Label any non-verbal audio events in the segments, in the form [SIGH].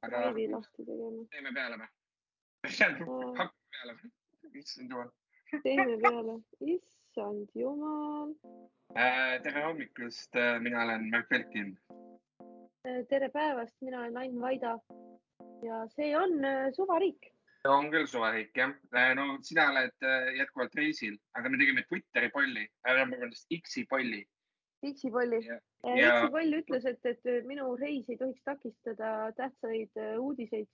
Aga- Drive'i lahti tegema. teeme peale või? hakkame peale või? issand jumal. teeme peale, issand jumal. tere hommikust, mina olen Märt Belkin. tere päevast, mina olen Ain Vaida ja see on äh, suvariik. on küll suvariik jah. no sina oled äh, jätkuvalt reisil, aga me tegime Twitteri polli, vabandust, X-i polli. X-i-polli. Ja- Äh, ütles, et, et minu reis ei tohiks takistada tähtsaid äh, uudiseid.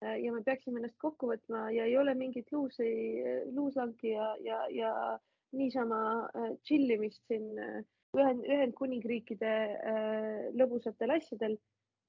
ja me peaksime ennast kokku võtma ja ei ole mingit luusi, luuslanki ja, ja, ja niisama äh, chill imist siin äh, Ühend, Ühendkuningriikide äh, lõbusatel asjadel.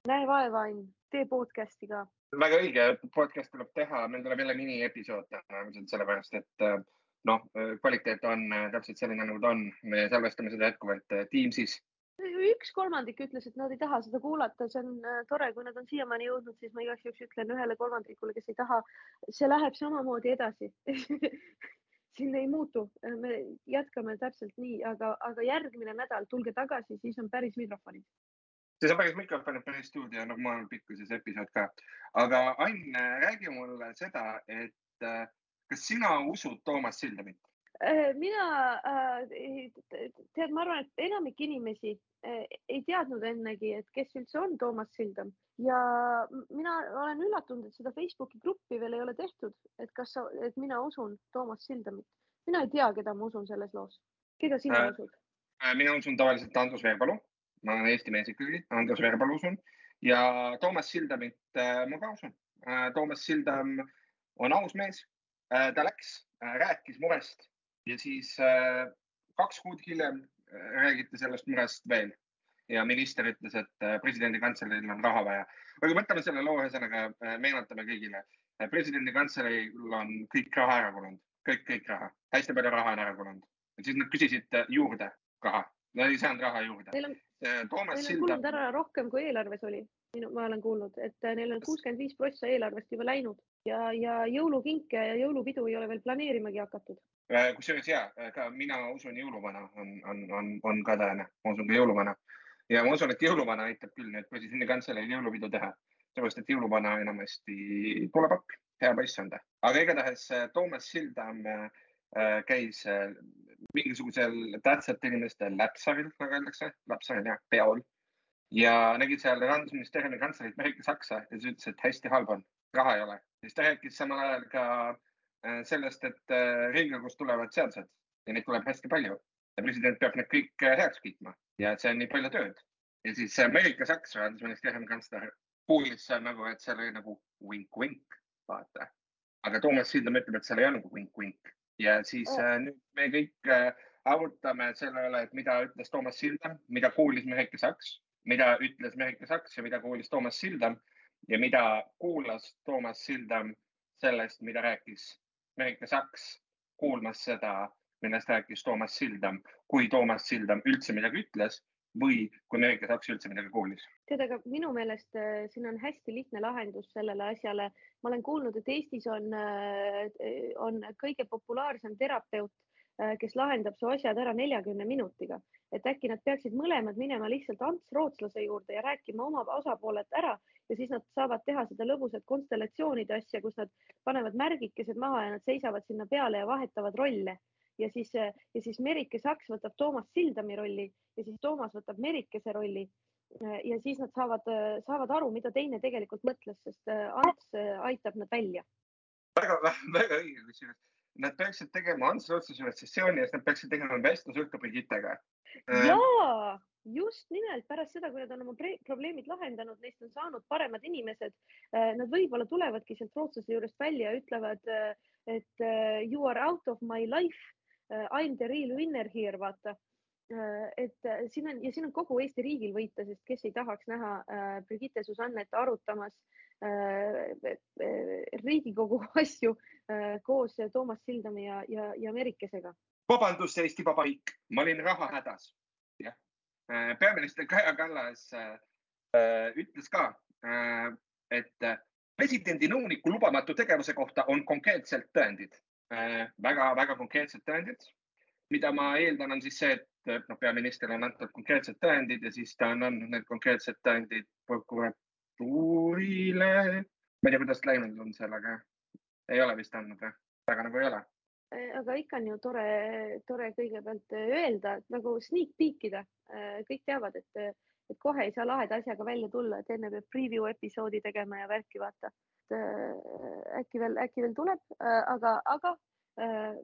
näe vaeva, Ain, tee podcast'i ka. väga õige, podcast tuleb teha, meil tuleb jälle miniepisood täna ilmselt sellepärast, et äh, noh, kvaliteet on täpselt selline, nagu ta on. me salvestame seda jätkuvalt äh, Teamsis. üks kolmandik ütles, et nad ei taha seda kuulata, see on äh, tore, kui nad on siiamaani jõudnud, siis ma igaks juhuks ütlen ühele kolmandikule, kes ei taha, see läheb samamoodi edasi. [LAUGHS] siin ei muutu, me jätkame täpselt nii, aga, aga järgmine nädal tulge tagasi, siis on päris mikrofonid. see on päris mikrofon, päris stuudio, normaal pikkuses episood ka. aga Ain, räägi mulle seda, et äh, kas sina usud Toomas Sildamit? Äh, mina äh, tead, ma arvan, et enamik inimesi äh, ei teadnud ennegi, et kes üldse on Toomas Sildam ja mina olen üllatunud, et seda Facebooki gruppi veel ei ole tehtud, et kas sa, et mina usun Toomas Sildamit. mina ei tea, keda ma usun selles loos. keda sina Äh, äh. usud? mina usun tavaliselt Andrus Veerpalu, ma olen eesti mees ikkagi, Andrus Veerpalu usun ja Toomas Sildamit äh, ma ka usun. Toomas Sildam on aus mees. Ta läks, rääkis murest ja siis äh, kaks kuud hiljem äh, räägiti sellest murest veel ja minister ütles, et äh, presidendi kantseleil on raha vaja. aga võtame selle loo ühesõnaga, meenutame kõigile. presidendi kantseleil on kõik raha ära kulunud, kõik, kõik raha, hästi palju raha on ära kulunud. siis nad küsisid äh, juurde raha, nad ei saanud raha juurde. Neil on, Toomas neil on Sildam kulunud, ära rohkem, kui eelarves oli. ma olen kuulnud, et äh, neil on kuuskümmend viis prossa eelarvest juba läinud ja, ja jõulukinke ja jõulupidu ei ole veel planeerimagi hakatud. Äh, kusjuures ja, ka mina usun jõuluvana on, on, on, on ka tõene, ma usun ka jõuluvana ja ma usun, et jõuluvana aitab küll nüüd presidendi kantseleil jõulupidu teha, sellepärast et jõuluvana enamasti tuleb appi, hea poiss on ta. aga igatahes äh, Toomas Sildam äh, käis äh, mingisugusel tähtsate inimeste läpsaril, nagu öeldakse, läpsaril jah, peol ja nägi seal rahandusministeeriumi kantslerit Merike Saksa ja siis ütles, et hästi halb on, raha ei ole. siis ta rääkis samal ajal ka äh, sellest, et äh, Riigikogust tulevad seadused ja neid tuleb hästi palju ja president peab need kõik äh, heaks kiitma ja see on nii palju tööd. ja siis äh, Merike Saks, rahandusministeeriumi kantsler, kuulis nagu, et seal oli nagu vink-vink, vaata. aga Toomas Sildam ütleb, et seal ei nagu vink-vink ja siis äh, nüüd me kõik äh, arutame selle üle, et mida ütles Toomas Sildam, mida kuulis Merike Saks, mida ütles Merike Saks ja mida kuulis Toomas Sildam ja mida kuulas Toomas Sildam sellest, mida rääkis Merike Saks, kuulmas seda, millest rääkis Toomas Sildam, kui Toomas Sildam üldse midagi ütles või kui Merike Saks üldse midagi kuulis. tead, aga minu meelest äh, siin on hästi lihtne lahendus sellele asjale. ma olen kuulnud, et Eestis on, on kõige populaarsem terapeut, kes lahendab su asjad ära neljakümne minutiga, et äkki nad peaksid mõlemad minema lihtsalt Ants Rootslase juurde ja rääkima oma osapooled ära ja siis nad saavad teha seda lõbusat konstellatsioonide asja, kus nad panevad märgikesed maha ja nad seisavad sinna peale ja vahetavad rolle ja siis, ja siis Merike Saks võtab Toomas Sildami rolli ja siis Toomas võtab Merikese rolli ja siis nad saavad, saavad aru, mida teine tegelikult mõtles, sest äh, Ants äh, aitab nad välja. väga, väga õige, kusjuures nad peaksid tegema Ants Rootslase juures sessiooni ja siis nad peaksid tegema vestluse Brigittega. jaa, just nimelt pärast seda, kui nad on oma probleemid lahendanud, neist on saanud paremad inimesed. Nad võib-olla tulevadki sealt rootslase juurest välja ja ütlevad, et äh, you are out of my life. I m the real winner here, vaata. et äh, siin on ja siin on kogu Eesti riigil võita, sest kes ei tahaks näha äh, Brigitte Susannet arutamas äh, äh, Riigikogu [LAUGHS] asju äh, koos Toomas Sildami ja, ja, ja Merikesega. vabandust, Eesti Vabariik, ma olin rahahädas. jah, peaminister Kaja Kallas äh, äh, ütles ka äh,, et äh, presidendi nõuniku lubamatu tegevuse kohta on konkreetselt tõendid äh, väga, väga konkreetsed tõendid, mida ma eeldan, on siis see, et noh, peaministrile on antud konkreetsed tõendid ja siis ta on andnud need konkreetsed tõendid prokuratuurile tuurile. ma ei tea, kuidas läinud on sellega. ei ole vist andnud või? väga nagu ei ole. aga ikka on ju tore, tore kõigepealt öelda, nagu sneak peek ida. kõik teavad, et, et kohe ei saa laheda asjaga välja tulla, et enne peab preview episoodi tegema ja värki vaata. Äkki veel, äkki veel tuleb, aga, aga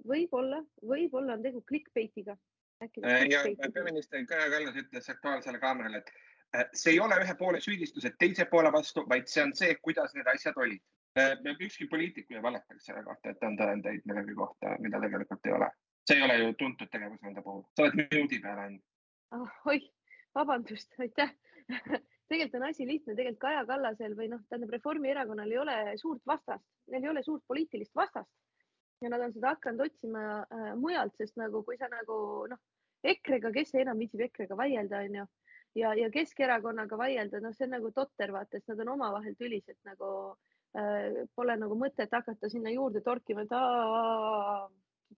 võib-olla, võib-olla on tegu clickbait'iga. ja peaminister Kaja Kallas ütles Aktuaalsele Kaamerale, et Äh, see ei ole ühe poole süüdistused teise poole vastu, vaid see on see, kuidas need asjad olid. Äh, ükski poliitik ei valetaks selle kohta, et on tõendeid millegi kohta, mida tegelikult ei ole. see ei ole ju tuntud tegevus nende puhul, sa oled minuudi peale ainult oh,. oih, vabandust, aitäh [LAUGHS] tegelikult on asi lihtne, tegelikult Kaja Kallasel või noh, tähendab Reformierakonnal ei ole suurt vastast, neil ei ole suurt poliitilist vastast. Ja nad on seda hakanud otsima äh, mujalt, sest nagu kui sa nagu noh, EKRE-ga, kes enam viitsib EKRE-ga vaielda, onju ja, ja Keskerakonnaga vaielda, noh, see on nagu totter, vaata, sest nad on omavahel tülised nagu äh, pole nagu mõtet hakata sinna juurde torkima, et aa,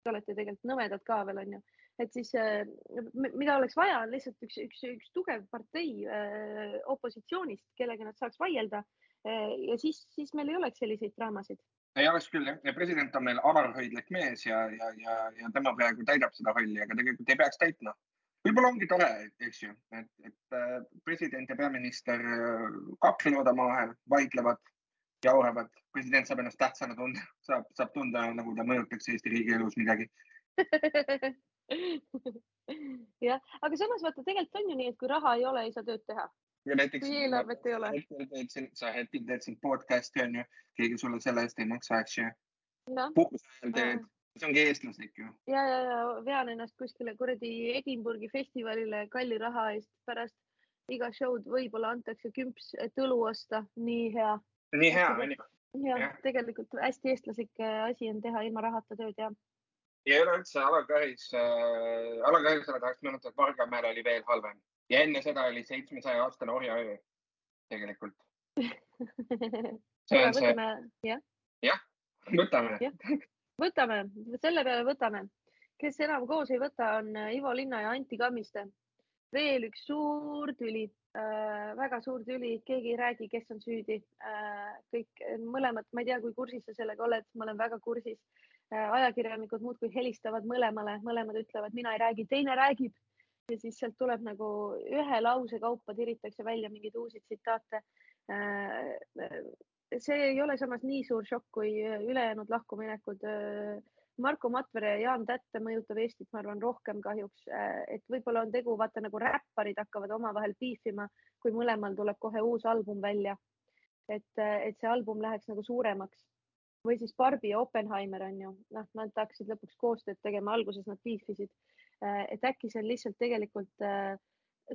te olete tegelikult nõmedad ka veel onju, et siis äh, mida oleks vaja, on lihtsalt üks, üks, üks tugev partei äh, opositsioonist, kellega nad saaks vaielda äh, ja siis, siis meil ei oleks selliseid draamasid. Ei oleks küll jah, ja president on meil avarhoidlik mees ja, ja, ja, ja tema praegu täidab seda rolli, aga tegelikult ei peaks täitma. Võib-olla ongi tore, eks ju, et, et president ja peaminister kaklevad omavahel, vaidlevad, jauravad, president saab ennast tähtsana tunda, saab, saab tunda, nagu ta mõjutaks Eesti riigielus midagi [LAUGHS] [LAUGHS] jah, aga samas vaata, tegelikult on ju nii, et kui raha ei ole, ei saa tööd teha. Kui eelarvet ei ole. sa hetkel teed siin podcast'i on ju, keegi sulle selle eest ei maksa, eks ju no.. puhkuse ajal teed see ongi eestlaslik ju. ja, ja, ja vean ennast kuskile kuradi Edinburghi festivalile kalli raha eest pärast iga show'd võib-olla antakse kümps, et õlu osta, nii hea. nii hea on ju. ja., tegelikult hästi eestlaslik äh, asi on teha ilma rahata tööd ja. Ja üleüldse Alar Karis äh,, Alar Karisele tahaks meenutada, et Vargamäel oli veel halvem ja enne seda oli seitsmesaja aastane orjaöö tegelikult see on see. jah, jah, võtame võtame, selle peale võtame. kes enam koos ei võta, on äh, Ivo Linna ja Anti Kammiste. veel üks suur tüli äh,, väga suur tüli, keegi ei räägi, kes on süüdi äh,. kõik mõlemad, ma ei tea, kui kursis sa sellega oled, ma olen väga kursis. Ajakirjanikud muudkui helistavad mõlemale, mõlemad ütlevad, mina ei räägi, teine räägib ja siis sealt tuleb nagu ühe lause kaupa tiritakse välja mingeid uusi tsitaate äh, see ei ole samas nii suur šokk kui äh, ülejäänud lahkuminekud. Äh, Marko Matvere ja Jaan Tätte mõjutab Eestit, ma arvan, rohkem kahjuks, äh, et võib-olla on tegu, vaata nagu räpparid hakkavad omavahel piifima, kui mõlemal tuleb kohe uus album välja. et, et see album läheks nagu suuremaks või siis Barbi ja Oppenheimer on ju, noh, nad hakkasid lõpuks koostööd tegema, alguses nad piifisid. et äkki see on lihtsalt tegelikult äh,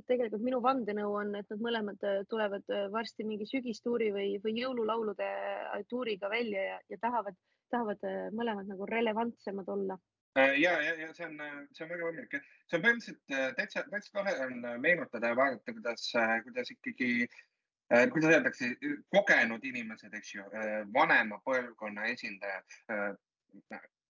tegelikult minu vandenõu on, et nad mõlemad äh, tulevad äh, varsti mingi sügistuuri või, või jõululaulude äh, tuuriga välja ja, ja tahavad, tahavad mõlemad nagu relevantsemad olla. ja, ja, ja see on, see on väga võimalik. see on põhimõtteliselt täitsa, täitsa tore on meenutada ja vaadata, kuidas, kuidas ikkagi, kuidas öeldakse, kogenud inimesed, eks ju, vanema põlvkonna esindajad,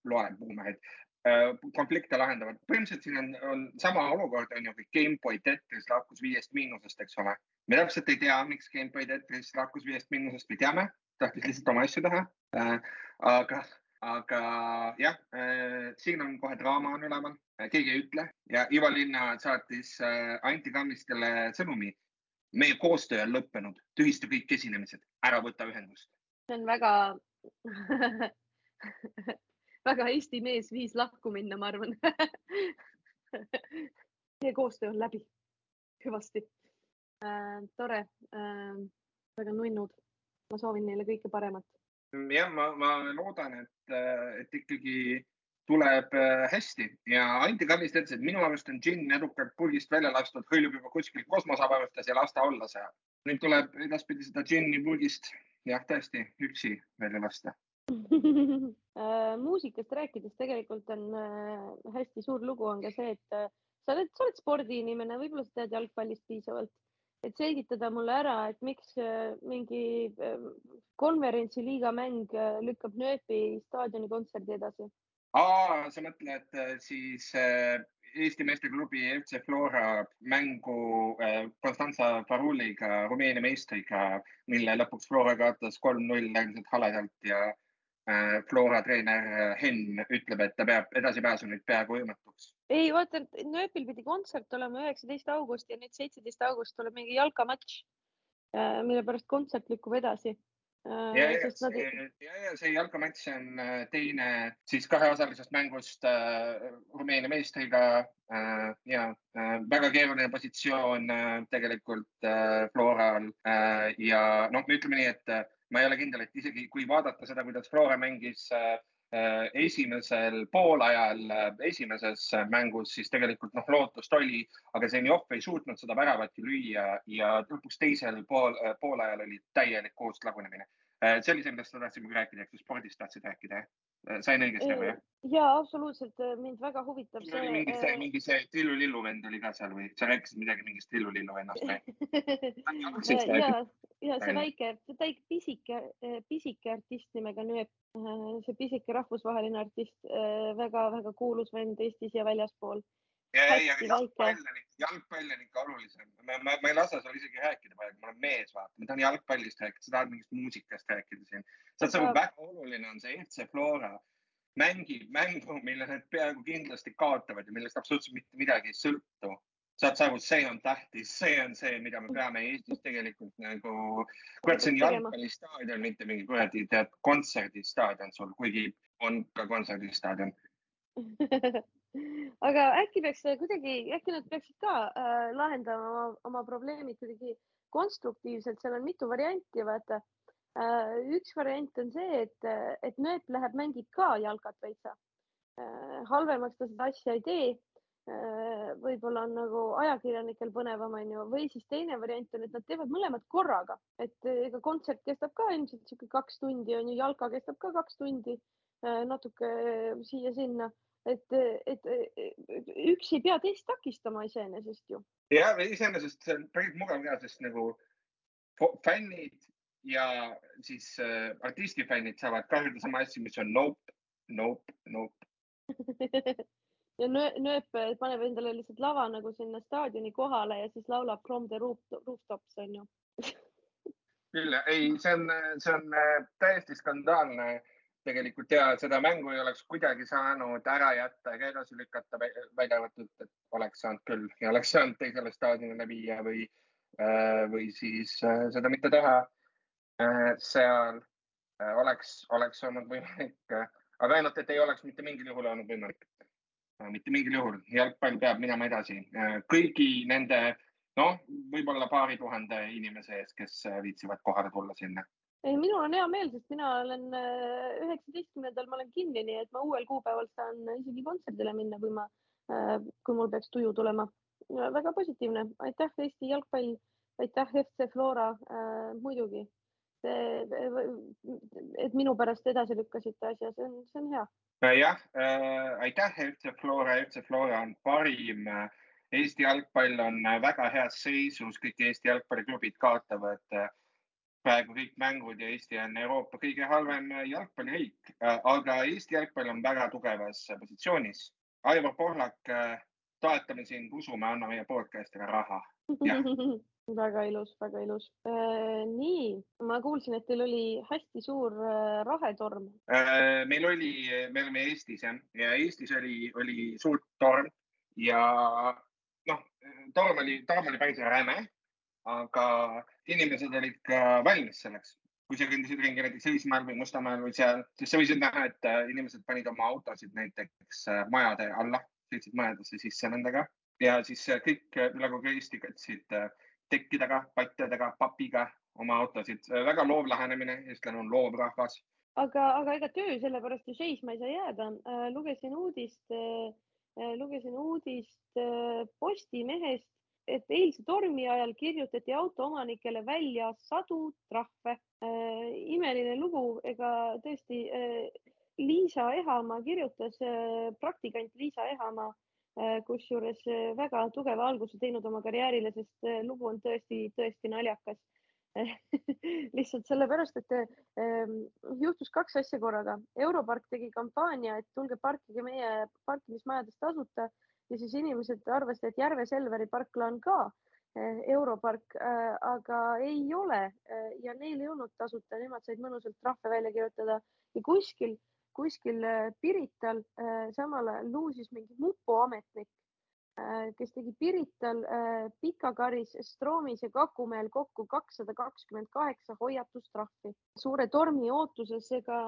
loen buumehed, Äh, konflikte lahendavad. põhimõtteliselt siin on, on sama olukord on ju, kui Gameboy Tetris lahkus viiest miinusest, eks ole. me täpselt ei tea, miks Gameboy Tetris lahkus viiest miinusest, me teame, tahtis lihtsalt oma asju teha äh,. aga, aga jah äh,, siin on kohe draama on üleval, keegi ei ütle ja Ivo Linna saatis äh, Anti Kammistele sõnumi. Meie koostöö on lõppenud, tühista kõik esinemised, ära võta ühendust. see on väga [LAUGHS] väga Eesti mees viis lahku minna, ma arvan [LAUGHS] Teie koostöö on läbi, hüvasti äh,. tore äh,, väga nunnud. ma soovin neile kõike paremat. jah, ma, ma loodan, et, et ikkagi tuleb äh, hästi ja Anti Kallis ütles, et minu arust on džinn edukalt purgist välja lastud, hõljub juba kuskil kosmosevarustes ja las ta olla seal. nüüd tuleb edaspidi seda džinni purgist jah, tõesti üksi välja lasta [LAUGHS] Äh, muusikast rääkides tegelikult on äh, hästi suur lugu on ka see, et sa oled, sa oled spordiinimene, võib-olla sa tead jalgpallist piisavalt, et selgitada mulle ära, et miks mingi konverentsiliiga mäng lükkab Nööpi staadioni kontserdi edasi. Aa, sa mõtled siis Eesti meesteklubi FC Flora mängu Konstanza Faruliga, Rumeenia meistriga, mille lõpuks Flora kaotas kolm-null äärmiselt haledalt ja Flora treener Henn ütleb, et ta peab edasipääsunuid peaaegu võimatuks. ei vaata, Nööpil pidi kontsert olema üheksateist august ja nüüd seitseteist august tuleb mingi jalkamatš, mille pärast kontsert lükkub edasi ja, ja, nad... ja, ja see jalkamatš on teine siis kaheosalisest mängust äh, Rumeenia meistriga äh, ja äh, väga keeruline positsioon äh, tegelikult äh, Floral äh, ja noh, ütleme nii, et äh, ma ei ole kindel, et isegi kui vaadata seda, kuidas Flora mängis äh, esimesel poolajal esimeses mängus, siis tegelikult noh, lootust oli, aga Zenjov ei suutnud seda väravat ju lüüa ja lõpuks teisel pool, poolajal oli täielik koos lagunemine. see oli see, millest ma tahtsin rääkida, ehk siis spordist tahtsid rääkida, jah? Sain õigesti aru, jah? ja absoluutselt, mind väga huvitab see. mingi see, mingi see Tillu Lillu vend oli ka seal või sa rääkisid midagi mingist Tillu Lillu vennast või [LAUGHS] ja, ja see väike, väike pisike, pisike artist nimega Nööp, see pisike rahvusvaheline artist väga,, väga-väga kuulus vend Eestis ja väljaspool. Ja, ei, aga jalgpall on, jalgpall on ikka olulisem. ma, ma, ma ei lase sul isegi rääkida praegu, ma olen mees, vaata, ma tahan jalgpallist rääkida, sa tahad mingist muusikast rääkida siin. saad sa aru, väga oluline on see FC Flora mängib mängu, mille nad peaaegu kindlasti kaotavad ja millest absoluutselt mitte midagi ei sõltu. saad sa aru, see on tähtis, see on see, mida me peame Eestis tegelikult nagu, kurat, see on jalgpallistaadion, mitte mingi kuradi tead kontserdistaadion sul, kuigi on ka kontserdistaadion [LAUGHS] aga äkki peaks kuidagi, äkki nad peaksid ka äh, lahendama oma, oma probleemid kuidagi konstruktiivselt, seal on mitu varianti, vaata. Äh, üks variant on see, et, et Nööp läheb, mängib ka jalkat veitsa. Äh, halvemaks ta seda asja ei tee. Äh, võib-olla on nagu ajakirjanikel põnevam, onju, või siis teine variant on, et nad teevad mõlemad korraga, et ega kontsert kestab ka ilmselt sihuke kaks tundi, onju, jalka kestab ka kaks tundi, natuke siia-sinna et, et üks ei pea teist takistama iseenesest ju. ja iseenesest see on päris mugav ka, sest nagu fännid ja siis äh, artistifännid saavad ka öelda sama asja, mis on nope, nope, nope [LAUGHS] ja nööp paneb endale lihtsalt lava nagu sinna staadioni kohale ja siis laulab From the roof, rooftops onju [LAUGHS] küll, ei, see on, see on äh, täiesti skandaalne tegelikult ja seda mängu ei oleks kuidagi saanud ära jätta ega edasi lükata, välja arvatud, et oleks saanud küll ja oleks saanud teisele staadionile viia või, äh, või siis seda mitte teha Äh, seal äh, oleks, oleks olnud võimalik, äh, aga ainult, et ei oleks mitte mingil juhul olnud võimalik. mitte mingil juhul, jalgpall peab minema edasi kõigi nende, noh, võib-olla paari tuhande inimese ees, kes viitsivad kohale tulla sinna. Ei, minul on hea meel, sest mina olen üheksateistkümnendal, ma olen kinni, nii et ma uuel kuupäeval saan isegi kontserdile minna, kui ma, kui mul peaks tuju tulema. väga positiivne, aitäh Eesti jalgpall, aitäh FC Flora äh,, muidugi et minu pärast edasi lükkasite asja, see on, see on hea. jah äh,, aitäh, FC Flora, FC Flora on parim. Eesti jalgpall on väga heas seisus, kõik Eesti jalgpalliklubid kaotavad äh, praegu kõik mängud ja Eesti on Euroopa kõige halvem jalgpalliriik, äh, aga Eesti jalgpall on väga tugevas positsioonis. Aivar Pohlak, äh, toetame sind, usume, anna meie podcast'ile raha. [LAUGHS] väga ilus, väga ilus äh,. nii, ma kuulsin, et teil oli hästi suur äh, rahetorm äh,. meil oli, me olime Eestis jah, ja Eestis oli, oli suur torm ja noh, torm oli, torm oli päris räme, aga inimesed olid ka valmis selleks. kui sa kõndisid ringi näiteks Õismäel või Mustamäel või seal, siis sa võisid näha, et äh, inimesed panid oma autosid näiteks äh, majade alla, sõitsid majadesse sisse nendega ja siis äh, kõik üle kogu Eesti katsid tekkidega, patjadega, papiga oma autosid. väga loov lähenemine, eestlane on loov rahvas. aga, aga ega töö sellepärast ju seisma ei saa jääda. Lugesin uudist, lugesin uudist Postimehest, et eilse tormi ajal kirjutati autoomanikele välja sadu trahve. imeline lugu, ega tõesti Liisa Ehamaa kirjutas, praktikant Liisa Ehamaa Äh, kusjuures äh, väga tugeva alguse teinud oma karjäärile, sest äh, lugu on tõesti, tõesti naljakas. [LAUGHS] lihtsalt sellepärast, et ähm, juhtus kaks asja korraga. Europark tegi kampaania, et tulge parkige meie parkimismajades tasuta ja siis inimesed arvasid, et Järve Selveri parkla on ka äh, Europark, äh, aga ei ole ja neil ei olnud tasuta, nemad said mõnusalt trahve välja kirjutada ja kuskil, kuskil Pirital samal ajal luusis mingi mupo ametnik Äh, kes tegi Pirital, Pikakaris, Stroomis ja Kakumäel kokku kakssada kakskümmend kaheksa hoiatustrahvi. suure tormi ootuses, ega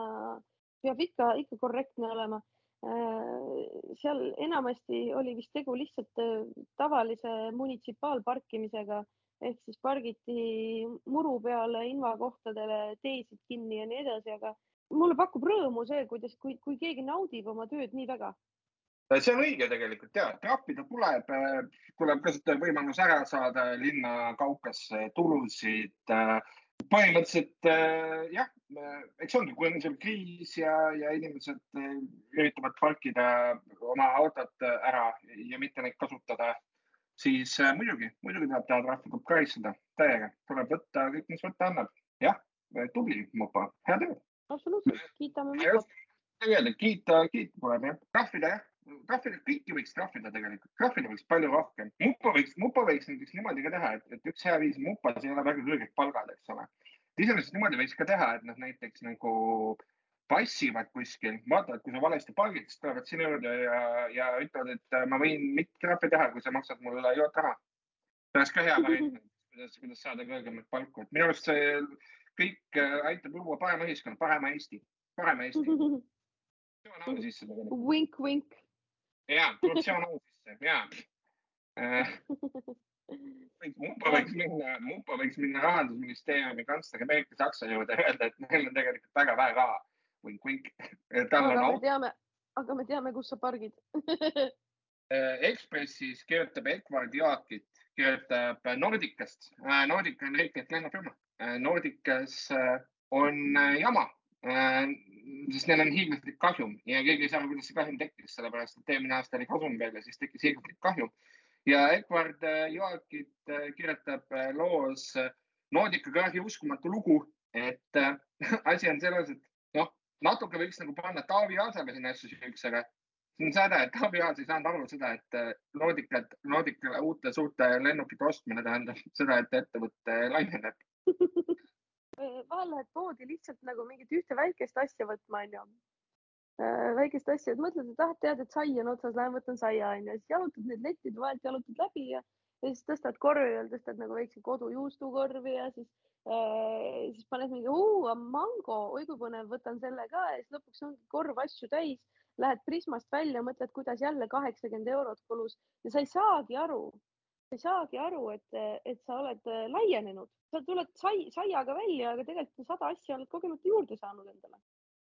peab ikka, ikka korrektne olema. Äh, seal enamasti oli vist tegu lihtsalt tavalise munitsipaalparkimisega ehk siis pargiti muru peale, invakohtadele teesid kinni ja nii edasi, aga mulle pakub rõõmu see, kuidas, kui, kui keegi naudib oma tööd nii väga see on õige tegelikult ja trahvida tuleb, tuleb kasutada võimalus ära saada linna kaukasse tulusid. Põhimõtteliselt jah, eks ongi, kui on seal kriis ja, ja inimesed üritavad parkida oma autot ära ja mitte neid kasutada, siis muidugi, muidugi tuleb teha trahvi, tuleb karistada täiega, tuleb võtta kõik, mis võtta annab. jah, tubli, Mopa, hea töö. absoluutselt, kiidame Mopot. tegelikult kiita, kiita tuleb jah, trahvida jah trahvida, kõiki võiks trahvida tegelikult, trahvida võiks palju rohkem. mupa võiks, mupa võiks näiteks niimoodi ka teha, et, et üks hea viis, mupas ei ole väga kõrged palgad, eks ole. iseenesest niimoodi võiks ka teha, et nad näiteks nagu passivad kuskil, vaatavad, kui sa valesti pargid, siis tulevad sinu juurde ja, ja ütlevad, et ma võin mitte trahvi teha, kui sa maksad mulle joot raha. see oleks ka hea [LAUGHS] variant, kuidas, kuidas saada kõrgemat palku, et minu arust see kõik aitab luua parema ühiskonna, parema Eesti, parema Eesti. [LAUGHS] Vink, vink ja korruptsioon au sisse ja äh,. Mupa võiks minna, Mupa võiks minna rahandusministeeriumi kantsleri Merike Saksa juurde ja öelda, et neil on tegelikult väga vähe raha. vink-vink. aga me auto. teame, aga me teame, kus sa pargid [LAUGHS] äh, Ekspressis kirjutab Edward Jaakit, kirjutab Nordicast. Äh, Nordica on riiklik lennufirma. Äh, Nordicas on jama sest neil on hiiglaslik kahjum ja keegi ei saa aru, kuidas see kahjum tekkis, sellepärast et eelmine aasta oli kasum veel ja siis tekkis hiiglaslik kahjum. ja Edward äh, Joakit äh, kirjutab äh, loos Nordica kraadi uskumatu lugu, et [LAUGHS] asi on selles, et noh, natuke võiks nagu panna Taavi Aasale sinna asju süüks, aga see on säde, et Taavi Aas ei saanud aru seda, et Nordicat, Nordicale uute suurte lennukite ostmine tähendab seda, et ettevõte laieneb [LAUGHS] vahel lähed poodi lihtsalt nagu mingit ühte väikest asja võtma, onju. Äh, väikest asja, et mõtled, et ah, tead, et sai on otsas, lähen võtan saia, onju, siis jalutad need lettide vahelt, jalutad läbi ja, ja siis tõstad korvi peal, tõstad nagu väikse kodujuustukorvi ja siis äh,, siis paned mingi, mango, oi kui põnev, võtan selle ka ja siis lõpuks ongi korv asju täis. Lähed Prismast välja, mõtled, kuidas jälle kaheksakümmend eurot kulus ja sa ei saagi aru, ei saagi aru, et, et sa oled äh, laienenud, sa tuled sai, saiaga välja, aga tegelikult sada asja oled kogemata juurde saanud endale.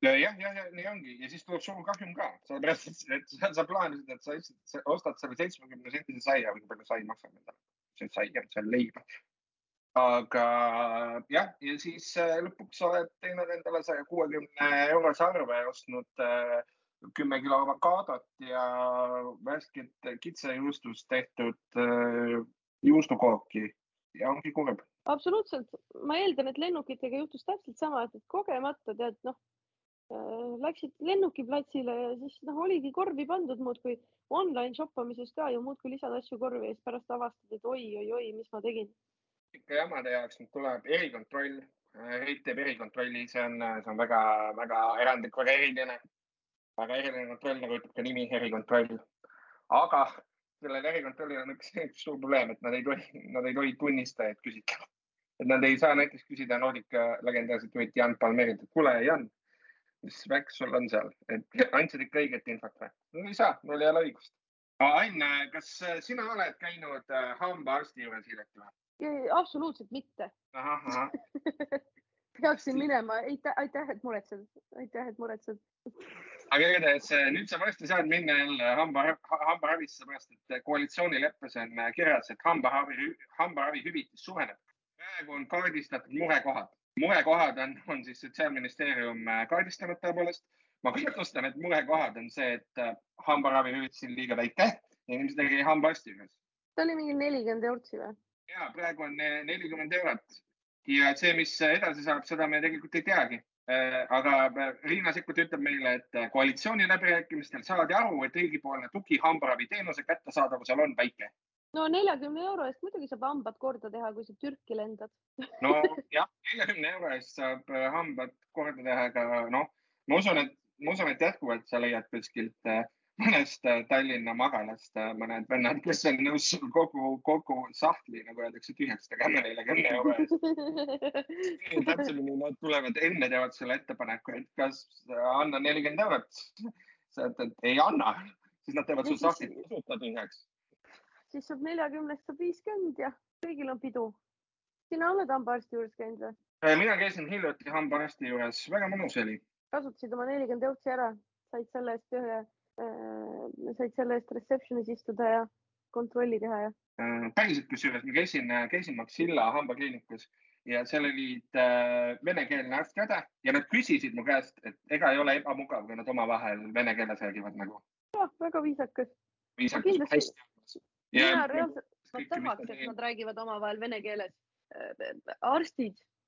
jah, jah, ja, nii ongi ja siis tuleb suur kahjum ka, sellepärast et sa, sa plaanisid, et sa lihtsalt ostad selle seitsmekümne sentise saia või kui palju sai maksab endale. see sai, see on leib. aga jah, ja siis äh, lõpuks oled teinud endale saja kuuekümne eurose arve, ostnud äh, kümme kilo avokaadot ja värsket kitsejuustust tehtud äh, juustukooki ja ongi kurb. absoluutselt, ma eeldan, et lennukitega juhtus täpselt sama, et kogemata tead, noh äh,, läksid lennukiplatsile ja siis noh, oligi korvi pandud muudkui online shoppamises ka ju muudkui lisad asju korvi ja siis pärast avastad, et oi-oi-oi, mis ma tegin. ikka jamade jaoks nüüd tuleb erikontroll, Heit teeb erikontrolli, see on, see on väga-väga erandlik, väga eriline väga eriline kontroll, nagu ütleb ka nimi, erikontroll. aga sellel erikontrollil on üks, üks suur probleem, et nad ei tohi, nad ei tohi tunnistajaid küsitleda. et nad ei saa näiteks küsida Nordica legendaarset juhit Jan Palmerilt, et kuule, Jan, mis värk sul on seal, et [LAUGHS] andsid ikka õiget infot või? no ei saa, mul ei ole õigust. Ain, kas sina oled käinud äh, hambaarsti juures hiljuti või? absoluutselt mitte. [LAUGHS] peaksin minema, aitäh, aitäh, et muretsed, aitäh, et muretsed aga igatahes nüüd sa varsti saad minna jälle hamba, hambaravisse, seepärast et koalitsioonileppes on kirjas, et hambaravi, hambaravihüvitis suureneb. praegu on kaardistatud murekohad. murekohad on, on siis Sotsiaalministeerium kaardistanud tõepoolest. ma kahtlustan, et murekohad on see, et hambaravihüvitis on liiga väike ja inimesed ei käi hambaarsti juures. see oli mingi nelikümmend eurtsi või? ja praegu on nelikümmend eurot ja see, mis edasi saab, seda me tegelikult ei teagi. aga Riina Sikkut ütleb meile, et koalitsiooniläbirääkimistel saadi aru, et riigipoolne tugi hambaraviteenuse kättesaadavusel on väike. no neljakümne euro eest muidugi saab hambad korda teha, kui sa Türki lendad. [LAUGHS] nojah, neljakümne euro eest saab hambad korda teha, aga noh, ma usun, et ma usun, et jätkuvalt sa leiad kuskilt mõnest Tallinna magalast mõned vennad, kes on nõus sul kogu, kogu sahtli, nagu öeldakse, tühjaks tegema neljakümne euro eest. täpsemini nad tulevad enne, teevad sulle ettepaneku, et kas anna nelikümmend eurot. sa ütled, ei anna, siis nad teevad sul sahtlit tasuta tühjaks. siis saab neljakümnest saab viiskümmend ja kõigil on pidu. sina oled hambaarsti juures käinud või? mina käisin hiljuti hambaarsti juures, väga mõnus oli. kasutasid oma nelikümmend eurtsi ära, said selle eest ühe Äh, said selle eest reception'is istuda ja kontrolli teha ja? Äh, päriselt, kusjuures ma käisin, käisin Maxilla hambakliinikus ja seal olid äh, venekeelne arst-õde ja nad küsisid mu käest, et ega ei ole ebamugav, kui nad omavahel vene keeles räägivad nagu. jah, väga viisakas. viisakas, hästi. mina reaalselt, ma tahaks, et nad räägivad omavahel vene keeles.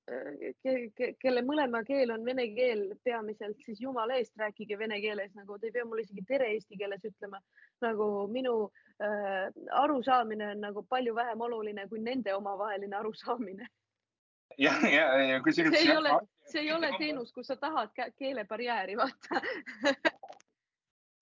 Äh, arstid kelle mõlema keel on vene keel peamiselt, siis jumala eest rääkige vene keeles, nagu te ei pea mulle isegi tere eesti keeles ütlema. nagu minu äh, arusaamine on nagu palju vähem oluline kui nende omavaheline arusaamine. ja, ja, ja kusjuures. see ei ole, see ei ole teenus, kus sa tahad keelebarjääri vaata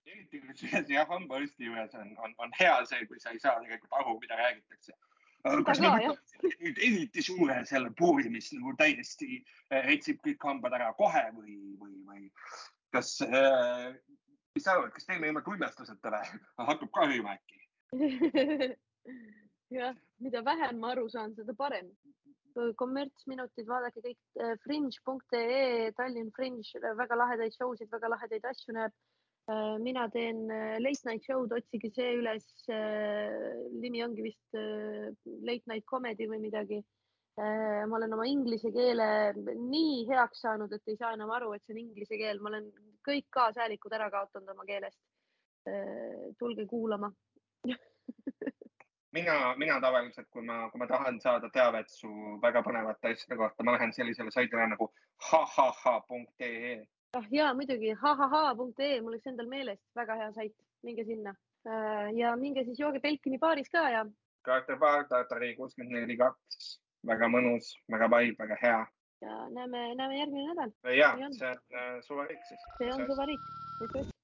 eriti kusjuures jah, hambaarsti juures on, on, on hea see, kui sa ei saa tegelikult aru, mida räägitakse kas me võtame nüüd eriti suure selle puuri, mis nagu täiesti heitsib eh, kõik hambad ära kohe või, või, või kas äh,, mis sa arvad, kas teeme ilma tuimestuseta või? [LAUGHS] hakkab kahjuma äkki? [LAUGHS] jah, mida vähem ma aru saan, seda parem. kommertsminutid, vaadake kõik eh, fringe.ee, Tallinn Fringe, väga lahedaid show sid, väga lahedaid asju näeb mina teen äh, late night show'd, otsige see üles. Äh, nimi ongi vist late night comedy või midagi. ma olen oma inglise keele nii heaks saanud, et ei saa enam aru, et see on inglise keel, ma olen kõik kaasäilikud ära kaotanud oma keelest. tulge kuulama mina, mina tavaliselt, kui ma, kui ma tahan saada teavet su väga põnevate asjade kohta, ma lähen sellisele saidile nagu hahaha.ee ah ja muidugi hhh.ee, mul läks endal meelest, väga hea sait, minge sinna äh, ja minge siis jooge Belkini baaris ka ja. Kaarte baar, Tartari kuuskümmend neli kaks, väga mõnus, väga vibe, väga hea. ja näeme, näeme järgmine nädal. ja, see on äh, suvariik siis. see on suvariik, just, just.